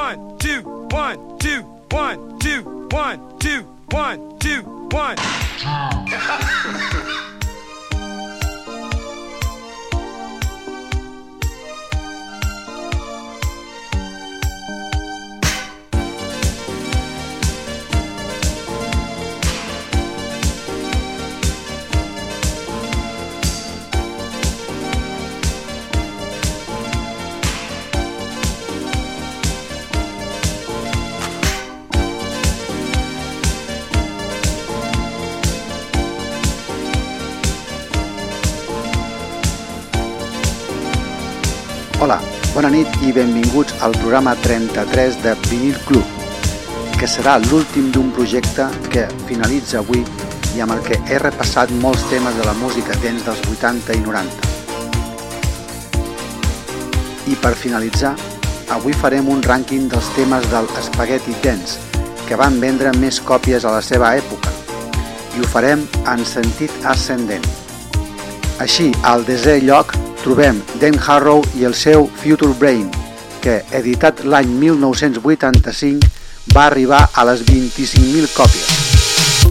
one, two, one, two, one, two, one, two, one, two, one. nit i benvinguts al programa 33 de Vinil Club, que serà l'últim d'un projecte que finalitza avui i amb el que he repassat molts temes de la música dents dels 80 i 90. I per finalitzar, avui farem un rànquing dels temes del Spaghetti Dance, que van vendre més còpies a la seva època, i ho farem en sentit ascendent. Així, al desè lloc trobem Dan Harrow i el seu Future Brain, que, editat l'any 1985, va arribar a les 25.000 còpies.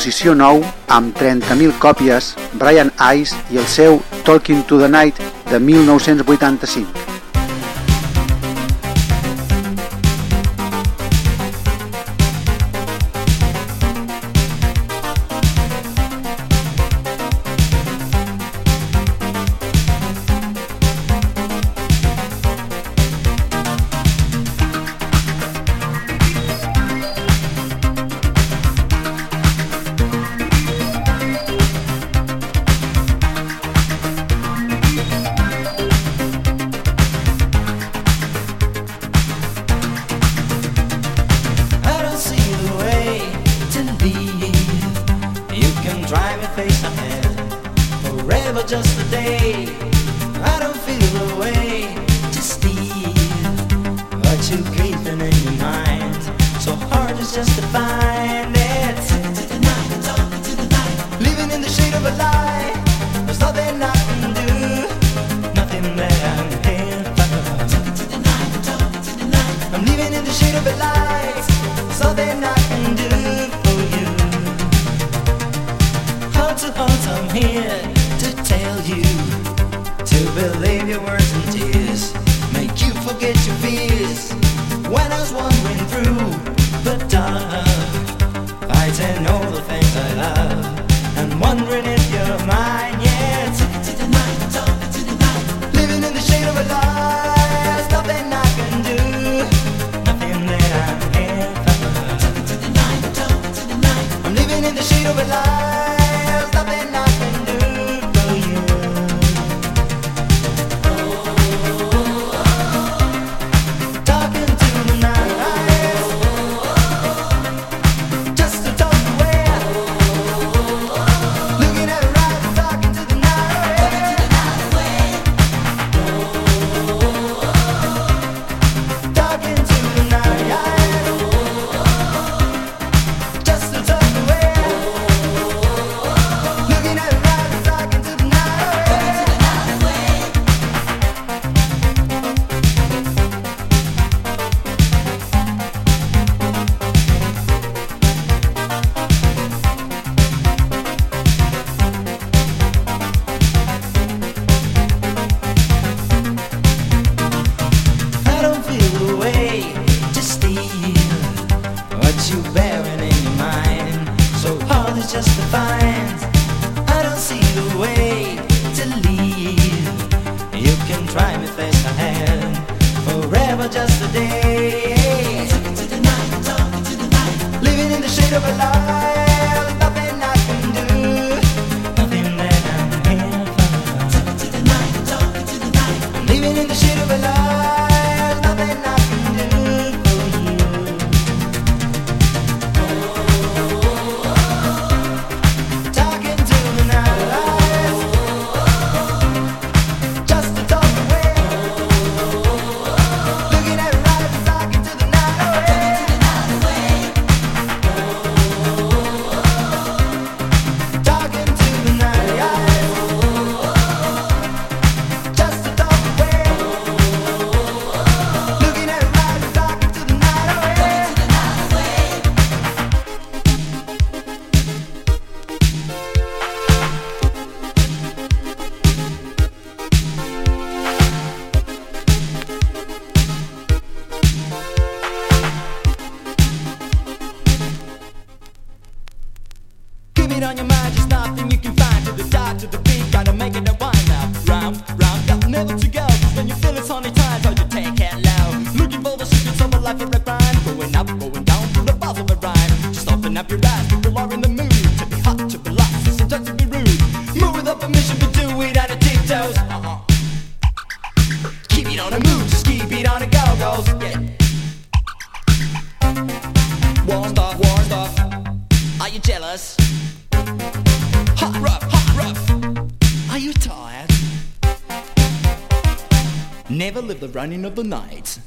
Posició 9, amb 30.000 còpies, Brian Ice i el seu Talking to the Night de 1985. just the fines. I don't see the way to leave. Running of the night.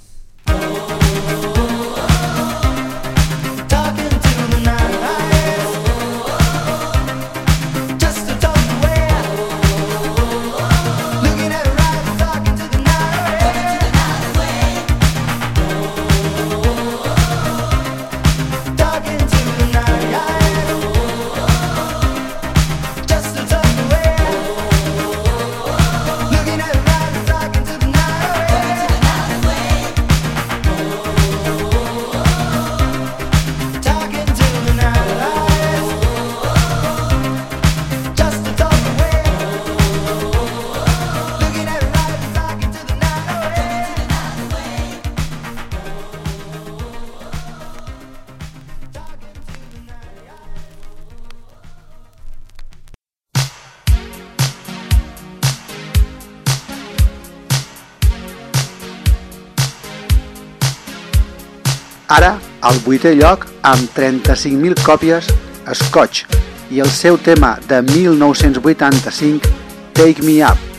Ara, al vuitè lloc, amb 35.000 còpies, Scotch, i el seu tema de 1985, Take Me Up.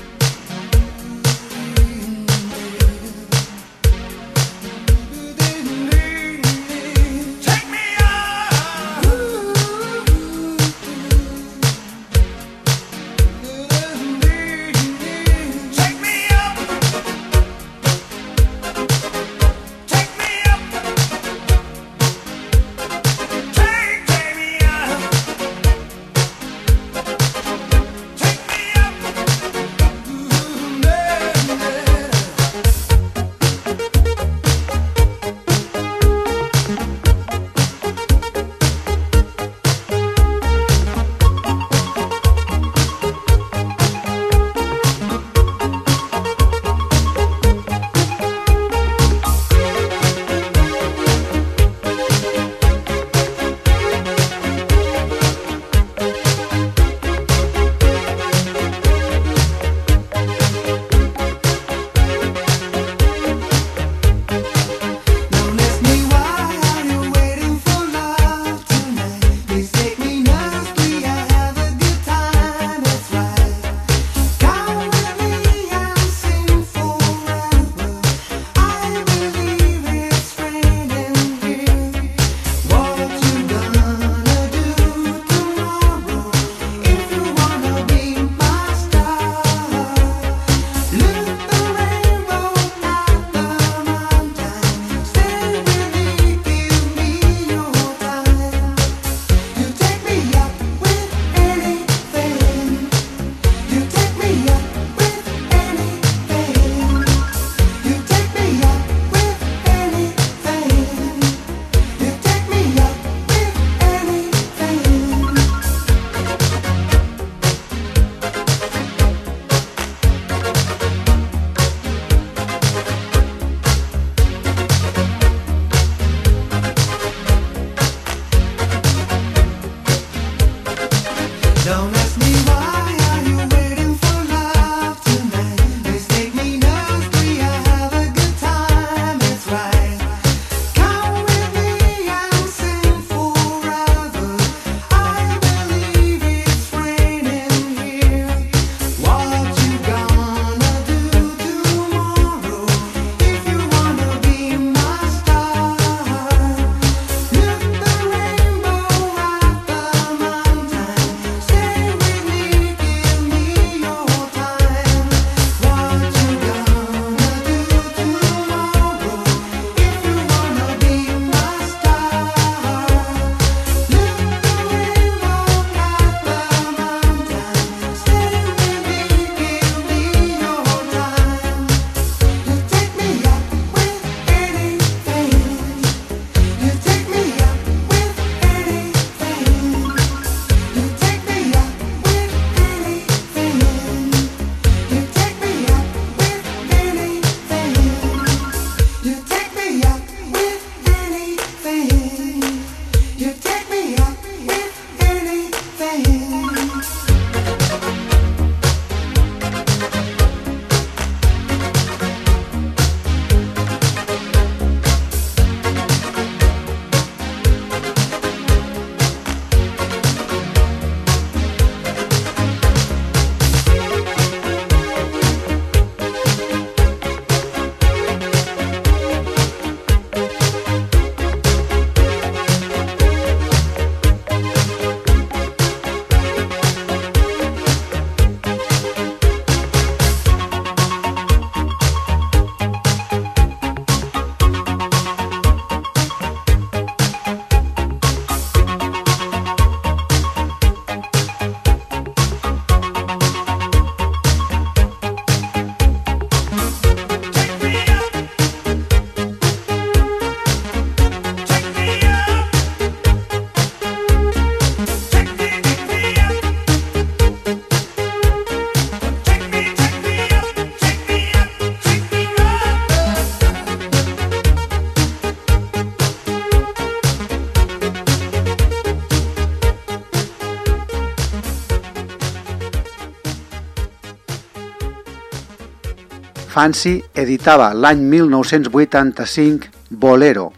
Fancy editava l'any 1985 Bolero,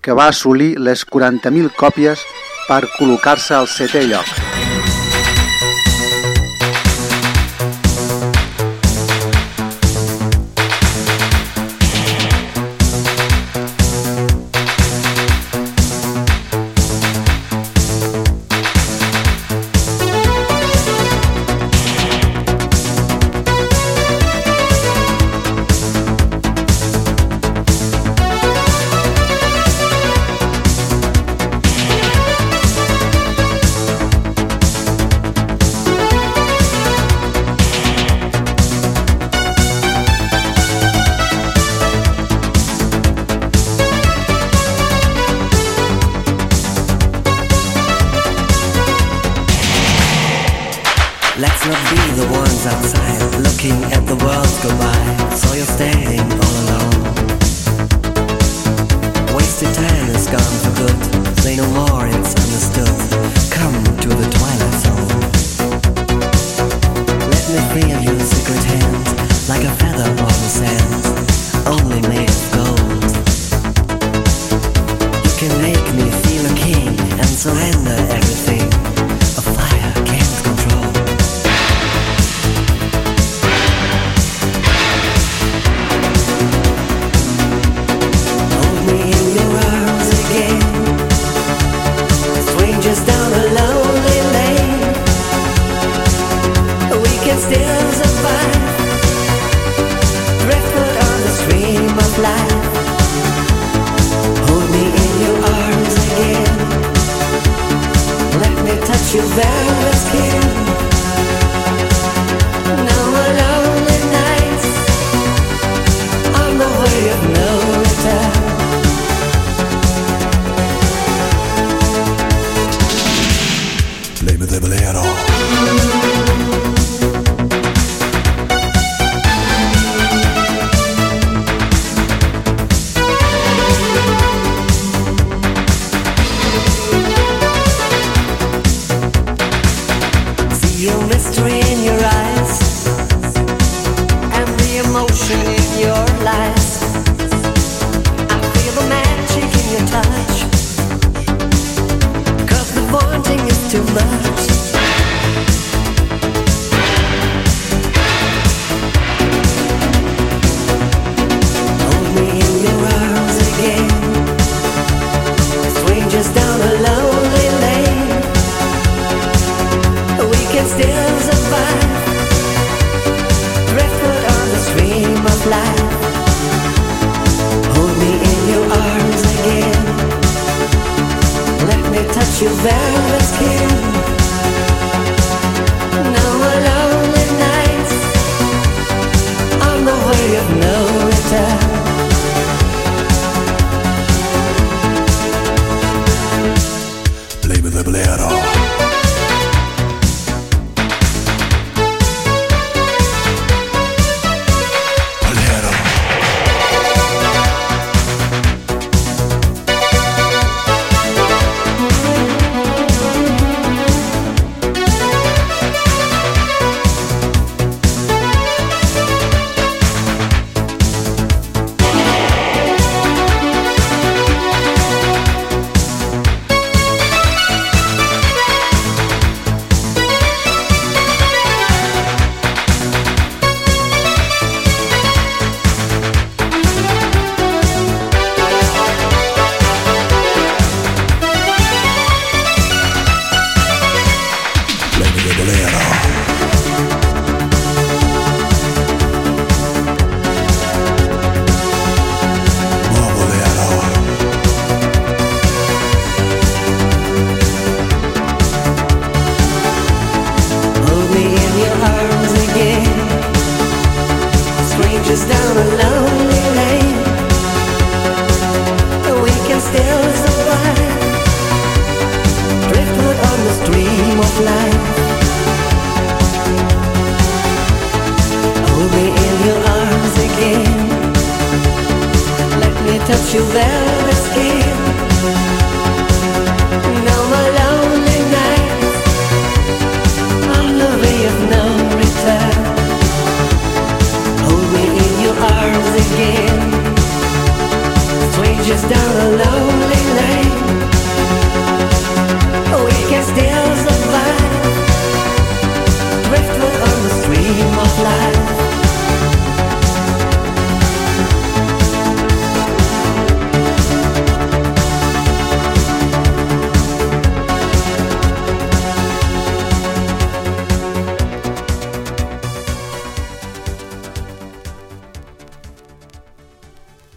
que va assolir les 40.000 còpies per col·locar-se al setè lloc.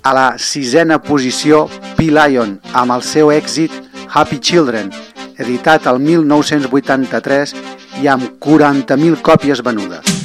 A la sisena posició, P-Lion, amb el seu èxit Happy Children, editat el 1983 i amb 40.000 còpies venudes.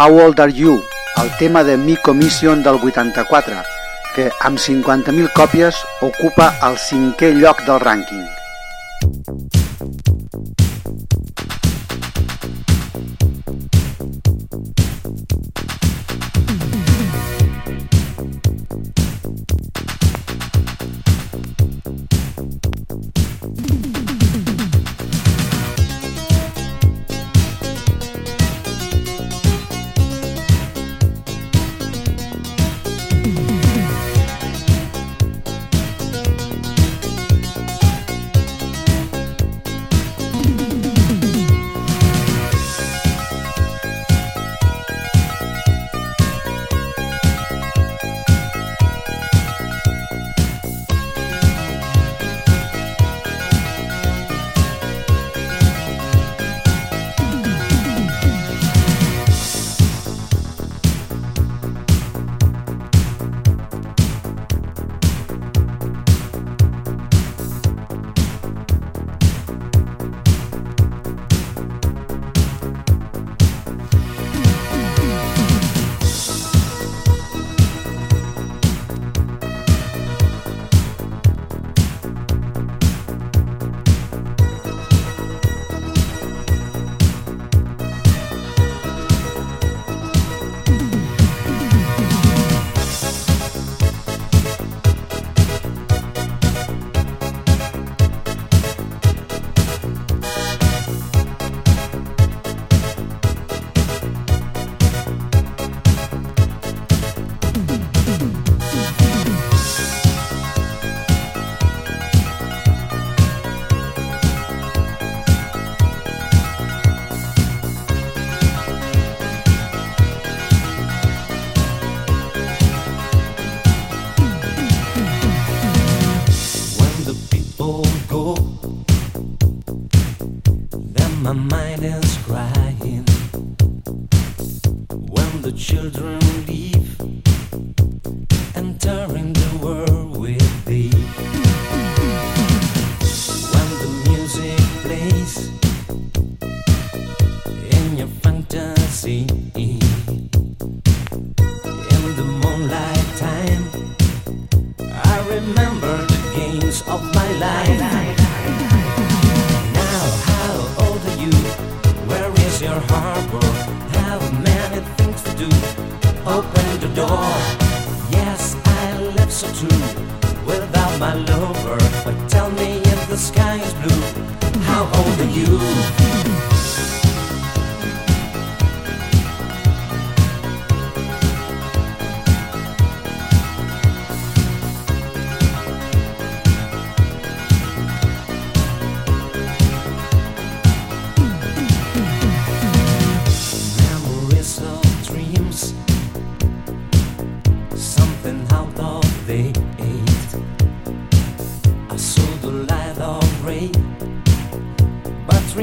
How Old Are You, el tema de Mi Commission del 84, que amb 50.000 còpies ocupa el cinquè lloc del rànquing.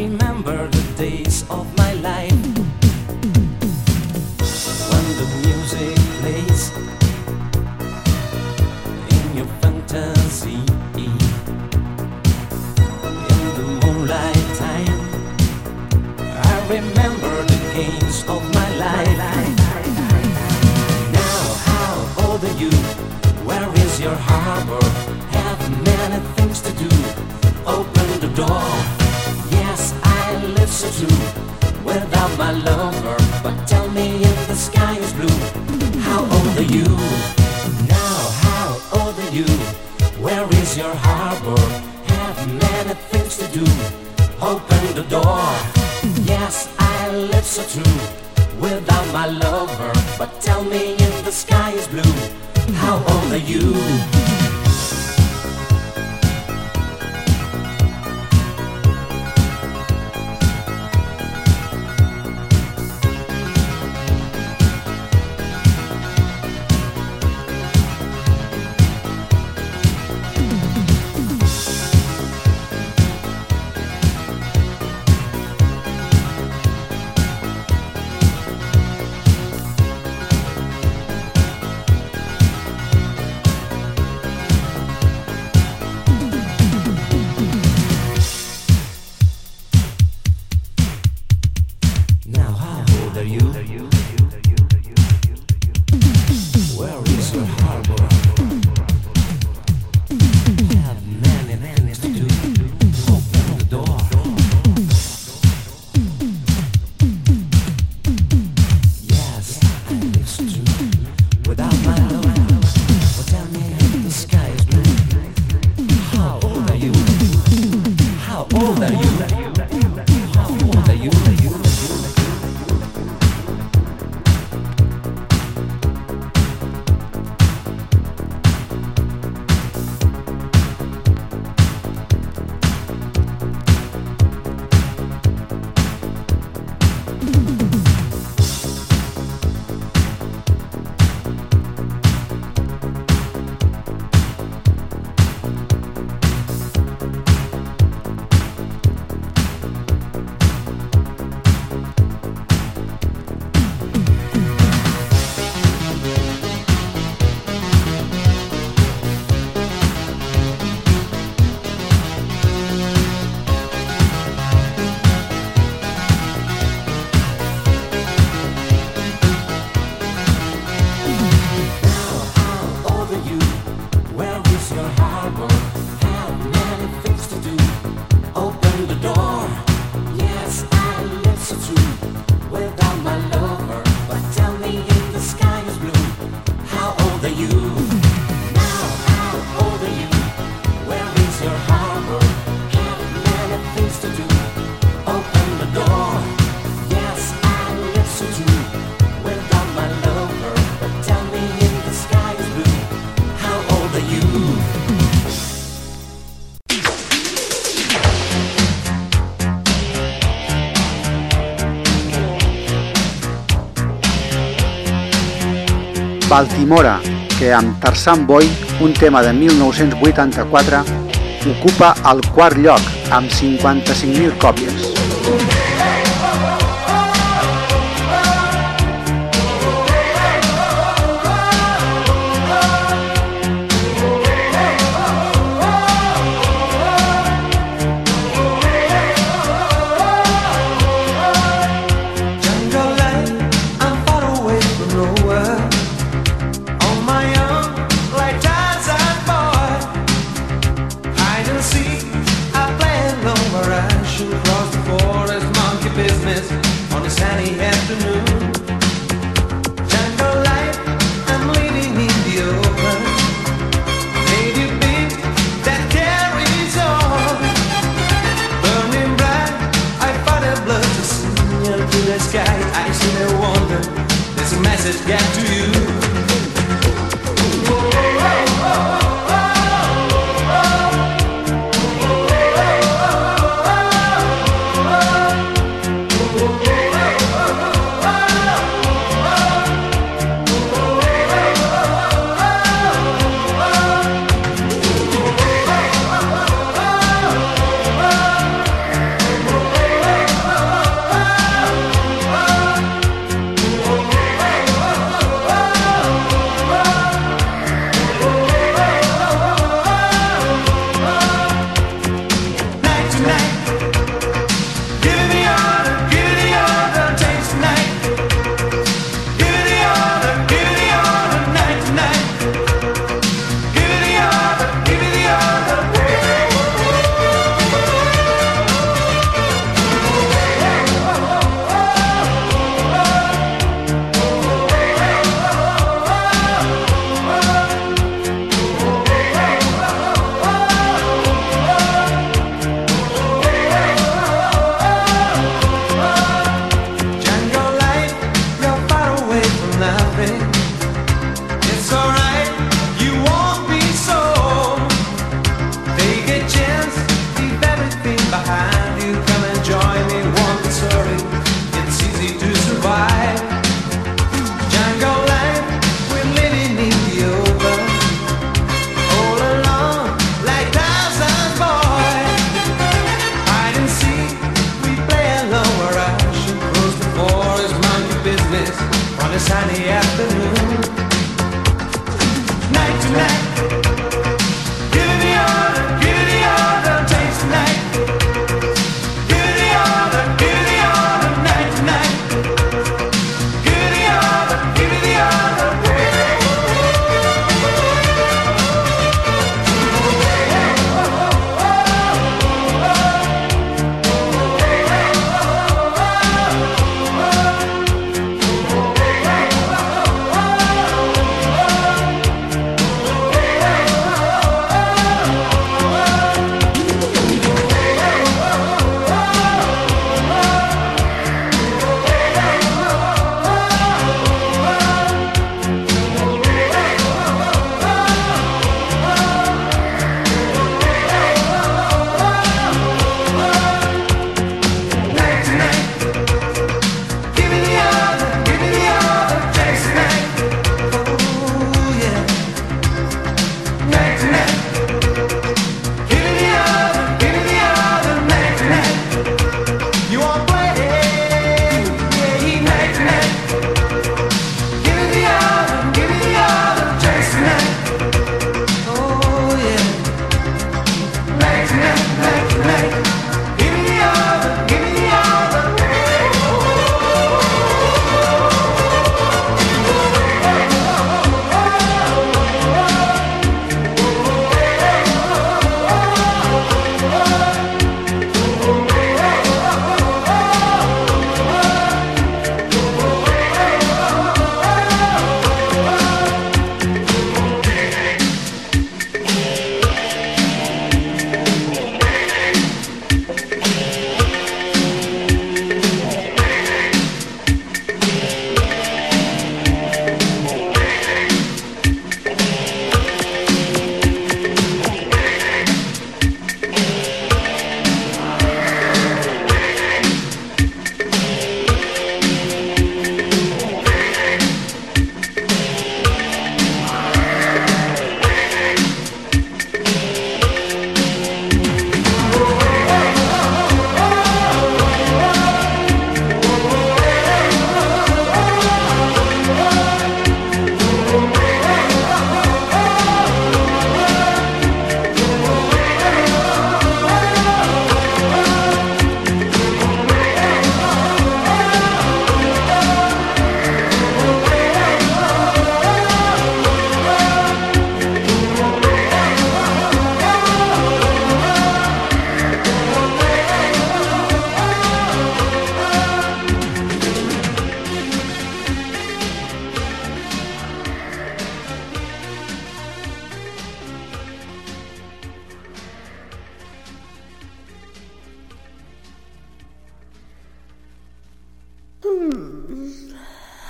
remember the days of my life. When the music plays in your fantasy in the moonlight time I remember the games of my life. Now how old are you? Where is your harbor? my lover, but tell me if the sky is blue. How old are you? Now, how old are you? Where is your harbor? Have many things to do. Open the door. Yes, I live so true without my lover, but tell me if the sky is blue. How old are you? Baltimora, que amb Tarzan Boy, un tema de 1984, ocupa el quart lloc amb 55.000 còpies.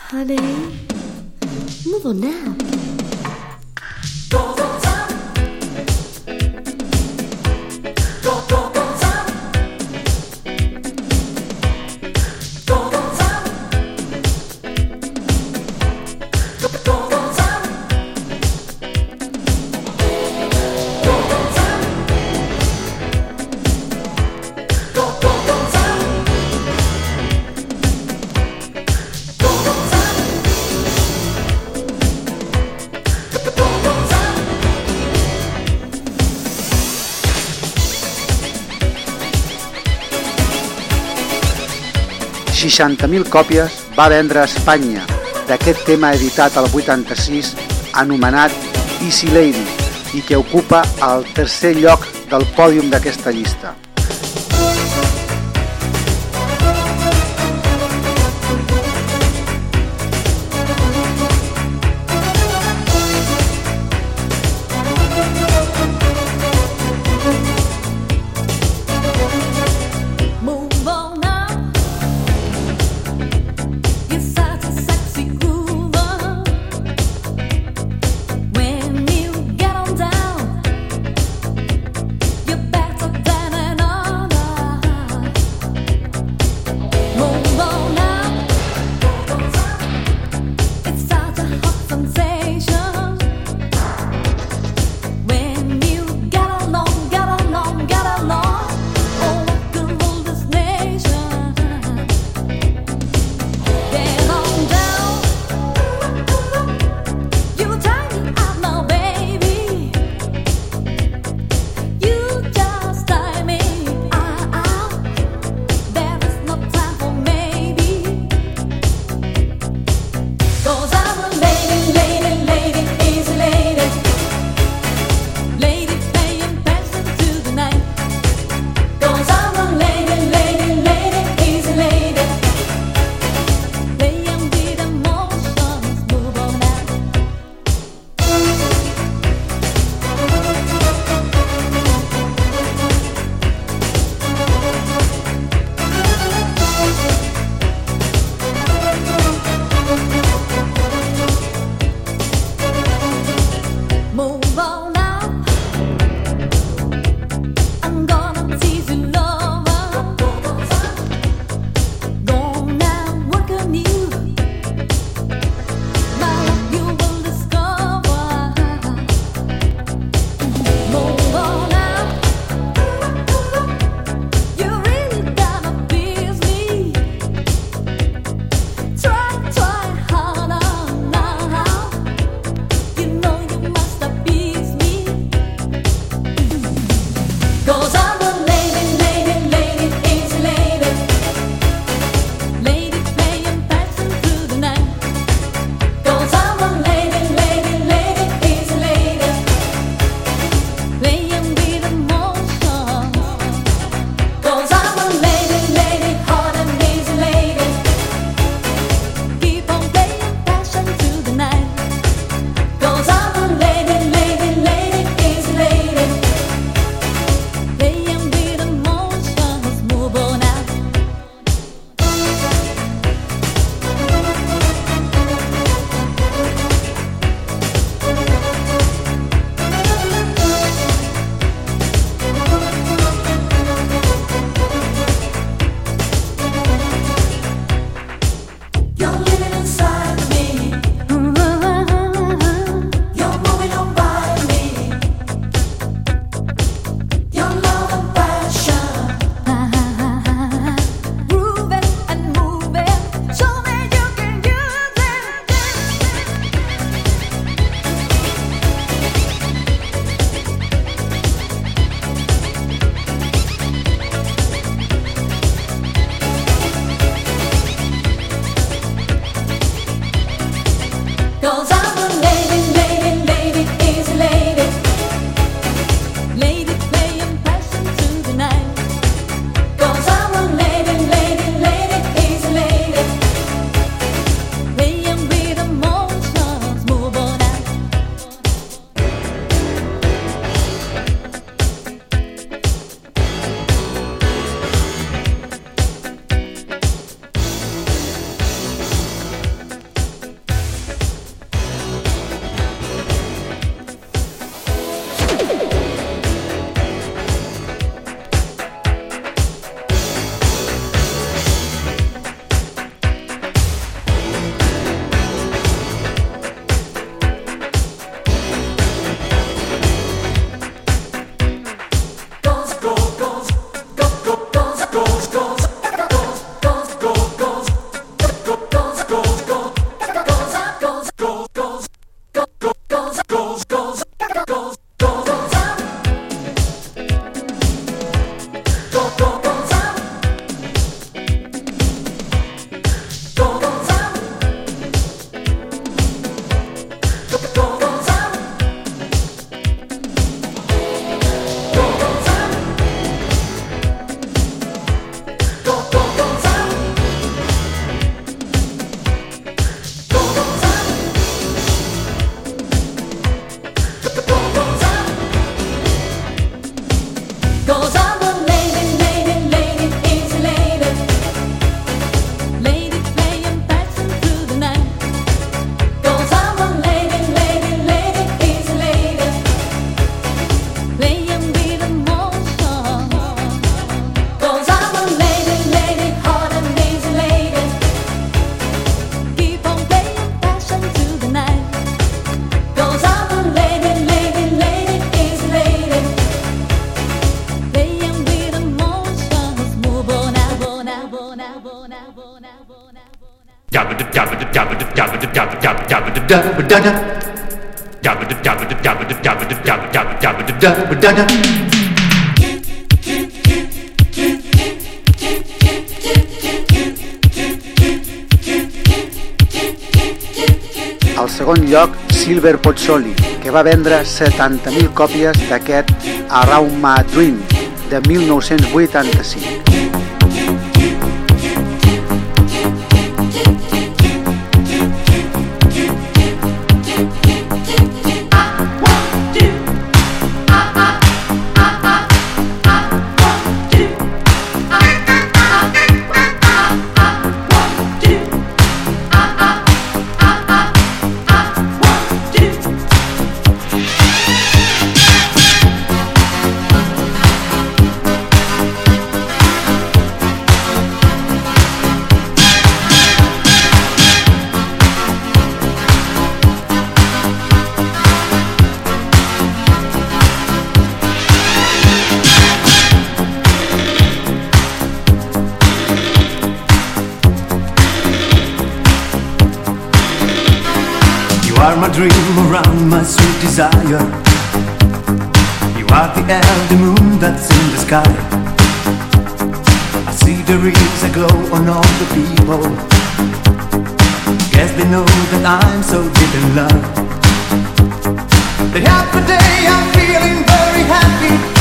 Honey. Move on now. Mil còpies va vendre a Espanya d'aquest tema editat al 86 anomenat Easy Lady i que ocupa el tercer lloc del pòdium d'aquesta llista. Pozzoli, que va vendre 70.000 còpies d'aquest Around My Dream de 1985. Around my sweet desire. You are the the moon that's in the sky. I see the is a glow on all the people. Guess they know that I'm so deep in love. The happy day, I'm feeling very happy.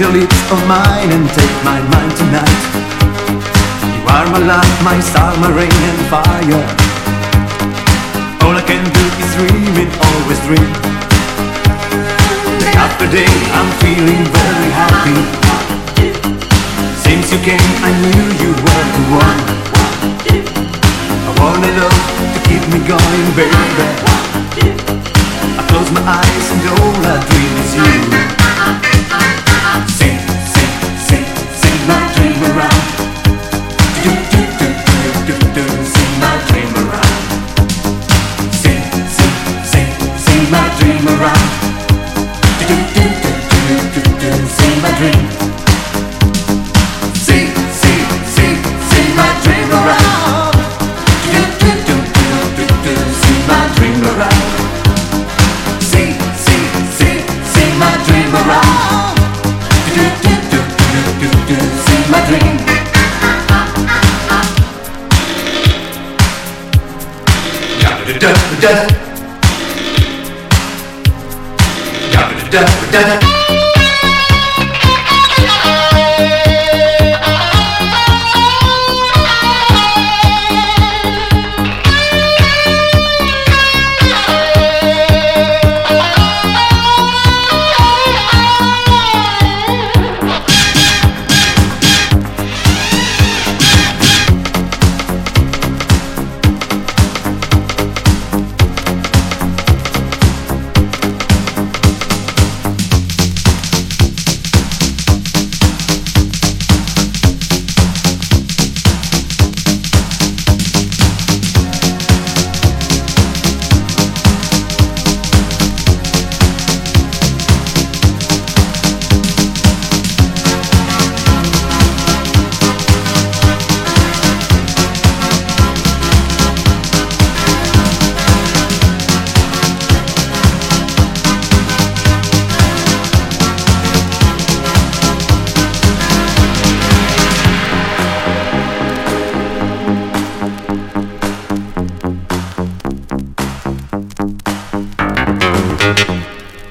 Your lips on mine and take my mind tonight. You are my light, my star, my rain and fire. All I can do is dream and always dream. Day after day, I'm feeling very happy. Since you came, I knew you were the one. I wanna love to keep me going, baby. I close my eyes and all I dream is you.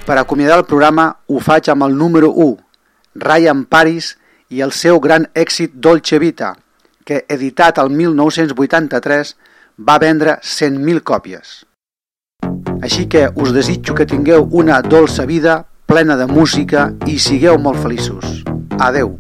Per acomiadar el programa ho faig amb el número 1, Ryan Paris i el seu gran èxit Dolce Vita, que editat el 1983 va vendre 100.000 còpies. Així que us desitjo que tingueu una dolça vida plena de música i sigueu molt feliços. Adeu!